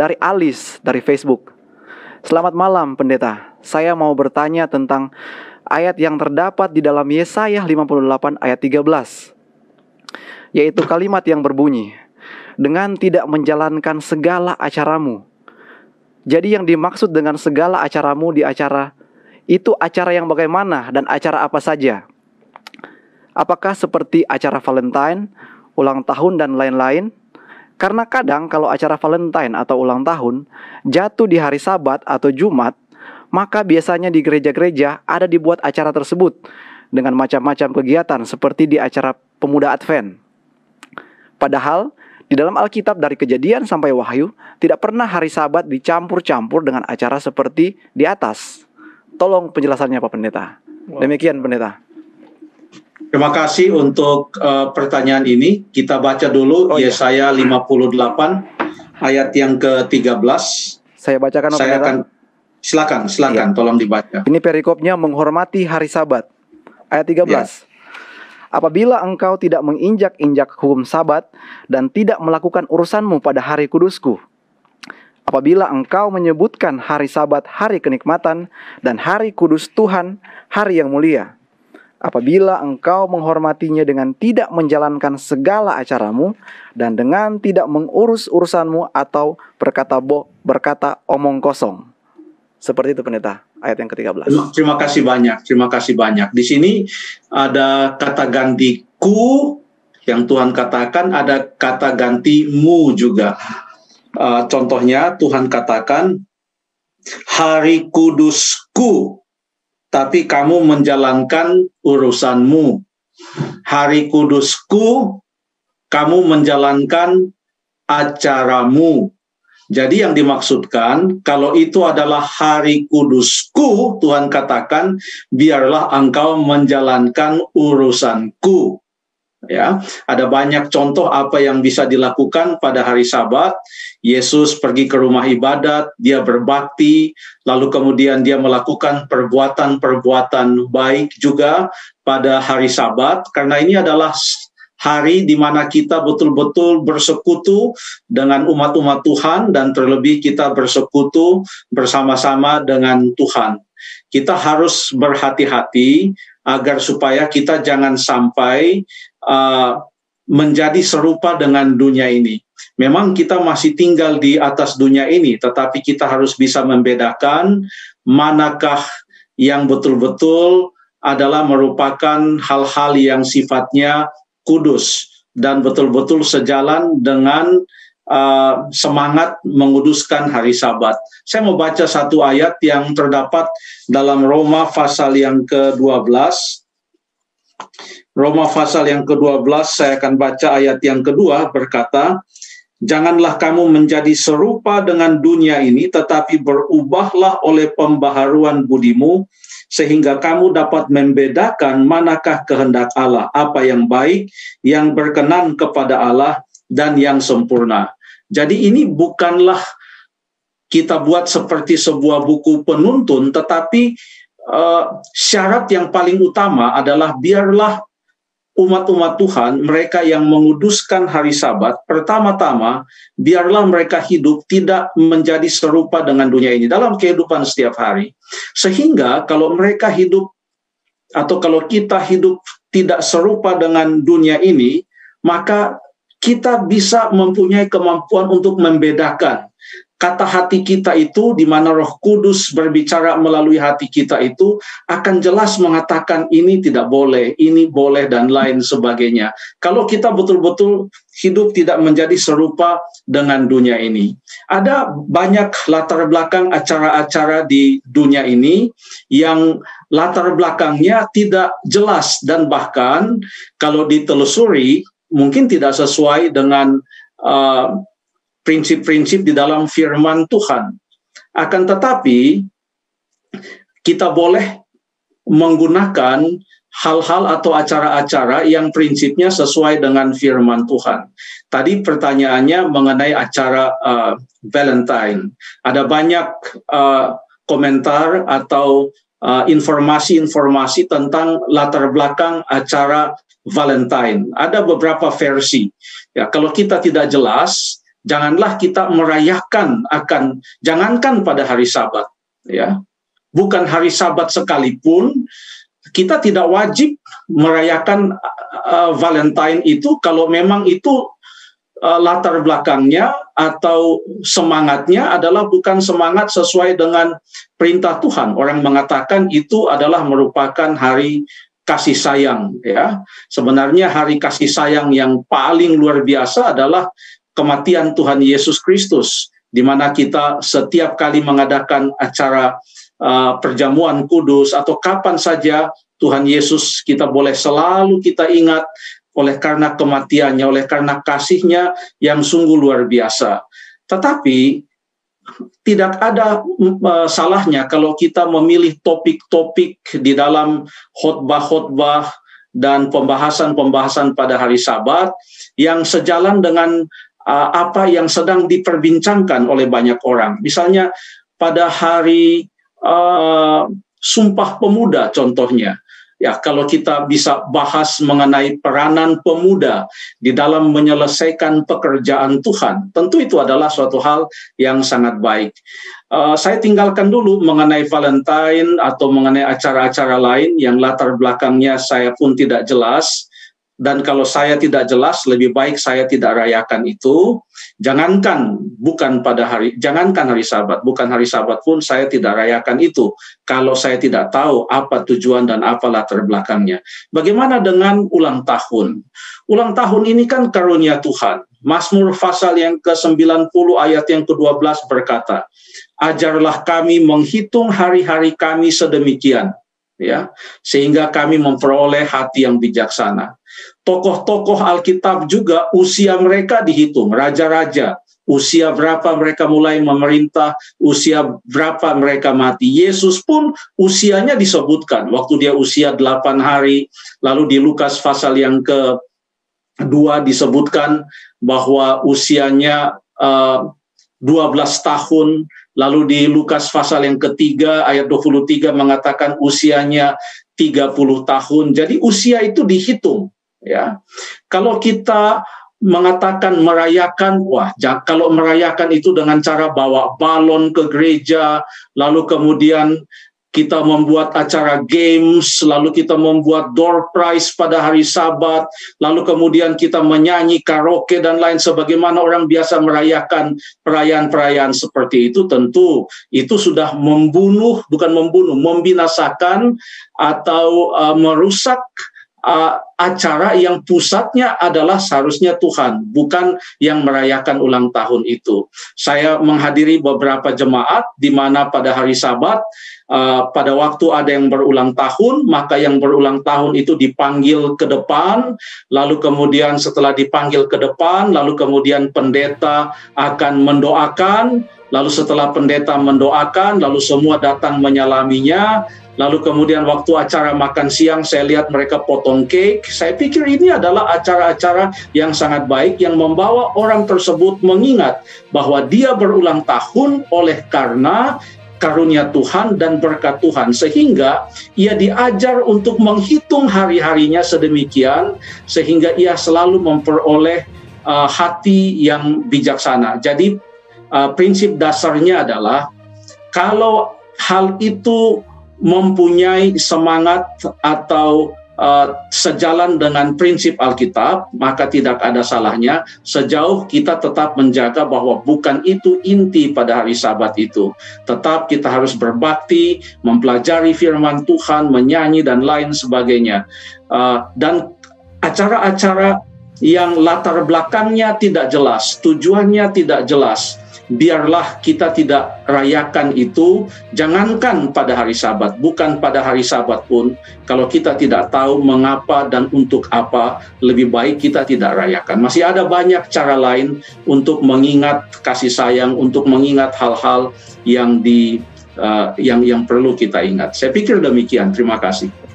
dari Alis dari Facebook. Selamat malam pendeta. Saya mau bertanya tentang ayat yang terdapat di dalam Yesaya 58 ayat 13. Yaitu kalimat yang berbunyi, dengan tidak menjalankan segala acaramu. Jadi yang dimaksud dengan segala acaramu di acara itu acara yang bagaimana dan acara apa saja? Apakah seperti acara Valentine, ulang tahun dan lain-lain? Karena kadang kalau acara Valentine atau ulang tahun jatuh di hari Sabat atau Jumat, maka biasanya di gereja-gereja ada dibuat acara tersebut dengan macam-macam kegiatan seperti di acara pemuda Advent. Padahal di dalam Alkitab dari kejadian sampai wahyu tidak pernah hari sabat dicampur-campur dengan acara seperti di atas. Tolong penjelasannya Pak Pendeta. Demikian Pendeta. Terima kasih untuk uh, pertanyaan ini. Kita baca dulu oh, iya. Yesaya 58 ayat yang ke-13. Saya bacakan Saya akan silakan, silakan iya. tolong dibaca. Ini perikopnya menghormati hari Sabat. Ayat 13. Iya. Apabila engkau tidak menginjak-injak hukum sabat dan tidak melakukan urusanmu pada hari kudusku, apabila engkau menyebutkan hari sabat hari kenikmatan dan hari kudus Tuhan hari yang mulia. Apabila engkau menghormatinya dengan tidak menjalankan segala acaramu dan dengan tidak mengurus urusanmu atau berkata bo, berkata omong kosong. Seperti itu pendeta, ayat yang ke-13. Terima kasih banyak, terima kasih banyak. Di sini ada kata ganti ku yang Tuhan katakan, ada kata ganti mu juga. Uh, contohnya Tuhan katakan hari kudusku, tapi kamu menjalankan urusanmu. Hari kudusku, kamu menjalankan acaramu. Jadi yang dimaksudkan kalau itu adalah hari kudusku, Tuhan katakan biarlah engkau menjalankan urusanku ya ada banyak contoh apa yang bisa dilakukan pada hari Sabat Yesus pergi ke rumah ibadat dia berbakti lalu kemudian dia melakukan perbuatan-perbuatan baik juga pada hari Sabat karena ini adalah hari di mana kita betul-betul bersekutu dengan umat-umat Tuhan dan terlebih kita bersekutu bersama-sama dengan Tuhan. Kita harus berhati-hati agar supaya kita jangan sampai uh, menjadi serupa dengan dunia ini. Memang kita masih tinggal di atas dunia ini, tetapi kita harus bisa membedakan manakah yang betul-betul adalah merupakan hal-hal yang sifatnya kudus dan betul-betul sejalan dengan uh, semangat menguduskan hari Sabat. Saya mau baca satu ayat yang terdapat dalam Roma pasal yang ke-12 Roma pasal yang ke-12 saya akan baca ayat yang kedua berkata, Janganlah kamu menjadi serupa dengan dunia ini, tetapi berubahlah oleh pembaharuan budimu, sehingga kamu dapat membedakan manakah kehendak Allah, apa yang baik, yang berkenan kepada Allah, dan yang sempurna. Jadi ini bukanlah kita buat seperti sebuah buku penuntun, tetapi uh, syarat yang paling utama adalah biarlah umat-umat Tuhan, mereka yang menguduskan hari Sabat, pertama-tama biarlah mereka hidup tidak menjadi serupa dengan dunia ini dalam kehidupan setiap hari. Sehingga kalau mereka hidup atau kalau kita hidup tidak serupa dengan dunia ini, maka kita bisa mempunyai kemampuan untuk membedakan kata hati kita itu di mana Roh Kudus berbicara melalui hati kita itu akan jelas mengatakan ini tidak boleh, ini boleh dan lain sebagainya. Kalau kita betul-betul hidup tidak menjadi serupa dengan dunia ini. Ada banyak latar belakang acara-acara di dunia ini yang latar belakangnya tidak jelas dan bahkan kalau ditelusuri mungkin tidak sesuai dengan uh, prinsip-prinsip di dalam firman Tuhan. Akan tetapi kita boleh menggunakan hal-hal atau acara-acara yang prinsipnya sesuai dengan firman Tuhan. Tadi pertanyaannya mengenai acara uh, Valentine. Ada banyak uh, komentar atau uh, informasi-informasi uh, tentang latar belakang acara Valentine. Ada beberapa versi. Ya, kalau kita tidak jelas janganlah kita merayakan akan jangankan pada hari Sabat ya. Bukan hari Sabat sekalipun kita tidak wajib merayakan uh, Valentine itu kalau memang itu uh, latar belakangnya atau semangatnya adalah bukan semangat sesuai dengan perintah Tuhan. Orang mengatakan itu adalah merupakan hari kasih sayang ya. Sebenarnya hari kasih sayang yang paling luar biasa adalah kematian Tuhan Yesus Kristus, di mana kita setiap kali mengadakan acara uh, perjamuan kudus atau kapan saja Tuhan Yesus kita boleh selalu kita ingat oleh karena kematiannya, oleh karena kasihnya yang sungguh luar biasa. Tetapi tidak ada uh, salahnya kalau kita memilih topik-topik di dalam khotbah-khotbah dan pembahasan-pembahasan pada hari Sabat yang sejalan dengan apa yang sedang diperbincangkan oleh banyak orang. Misalnya pada hari uh, Sumpah Pemuda contohnya. Ya, kalau kita bisa bahas mengenai peranan pemuda di dalam menyelesaikan pekerjaan Tuhan, tentu itu adalah suatu hal yang sangat baik. Uh, saya tinggalkan dulu mengenai Valentine atau mengenai acara-acara lain yang latar belakangnya saya pun tidak jelas dan kalau saya tidak jelas lebih baik saya tidak rayakan itu. Jangankan bukan pada hari jangankan hari sabat bukan hari sabat pun saya tidak rayakan itu. Kalau saya tidak tahu apa tujuan dan apa latar belakangnya. Bagaimana dengan ulang tahun? Ulang tahun ini kan karunia Tuhan. Mazmur pasal yang ke-90 ayat yang ke-12 berkata ajarlah kami menghitung hari-hari kami sedemikian ya. Sehingga kami memperoleh hati yang bijaksana. Tokoh-tokoh Alkitab juga usia mereka dihitung, raja-raja, usia berapa mereka mulai memerintah, usia berapa mereka mati. Yesus pun usianya disebutkan waktu dia usia 8 hari, lalu di Lukas pasal yang ke dua disebutkan bahwa usianya uh, eh, 12 tahun Lalu di Lukas pasal yang ketiga ayat 23 mengatakan usianya 30 tahun. Jadi usia itu dihitung ya. Kalau kita mengatakan merayakan, wah, kalau merayakan itu dengan cara bawa balon ke gereja, lalu kemudian kita membuat acara games, lalu kita membuat door prize pada hari Sabat, lalu kemudian kita menyanyi karaoke dan lain sebagaimana orang biasa merayakan perayaan-perayaan seperti itu tentu itu sudah membunuh bukan membunuh, membinasakan atau uh, merusak uh, acara yang pusatnya adalah seharusnya Tuhan, bukan yang merayakan ulang tahun itu. Saya menghadiri beberapa jemaat di mana pada hari Sabat uh, pada waktu ada yang berulang tahun, maka yang berulang tahun itu dipanggil ke depan, lalu kemudian setelah dipanggil ke depan, lalu kemudian pendeta akan mendoakan, lalu setelah pendeta mendoakan, lalu semua datang menyalaminya, Lalu kemudian waktu acara makan siang saya lihat mereka potong cake. Saya pikir ini adalah acara-acara yang sangat baik yang membawa orang tersebut mengingat bahwa dia berulang tahun oleh karena karunia Tuhan dan berkat Tuhan sehingga ia diajar untuk menghitung hari-harinya sedemikian sehingga ia selalu memperoleh uh, hati yang bijaksana. Jadi uh, prinsip dasarnya adalah kalau hal itu mempunyai semangat atau uh, sejalan dengan prinsip Alkitab, maka tidak ada salahnya sejauh kita tetap menjaga bahwa bukan itu inti pada hari Sabat itu. Tetap kita harus berbakti, mempelajari firman Tuhan, menyanyi dan lain sebagainya. Uh, dan acara-acara yang latar belakangnya tidak jelas, tujuannya tidak jelas, biarlah kita tidak rayakan itu. Jangankan pada hari sabat bukan pada hari sabat pun. Kalau kita tidak tahu mengapa dan untuk apa lebih baik kita tidak rayakan. Masih ada banyak cara lain untuk mengingat kasih sayang untuk mengingat hal-hal yang di uh, yang yang perlu kita ingat. Saya pikir demikian. Terima kasih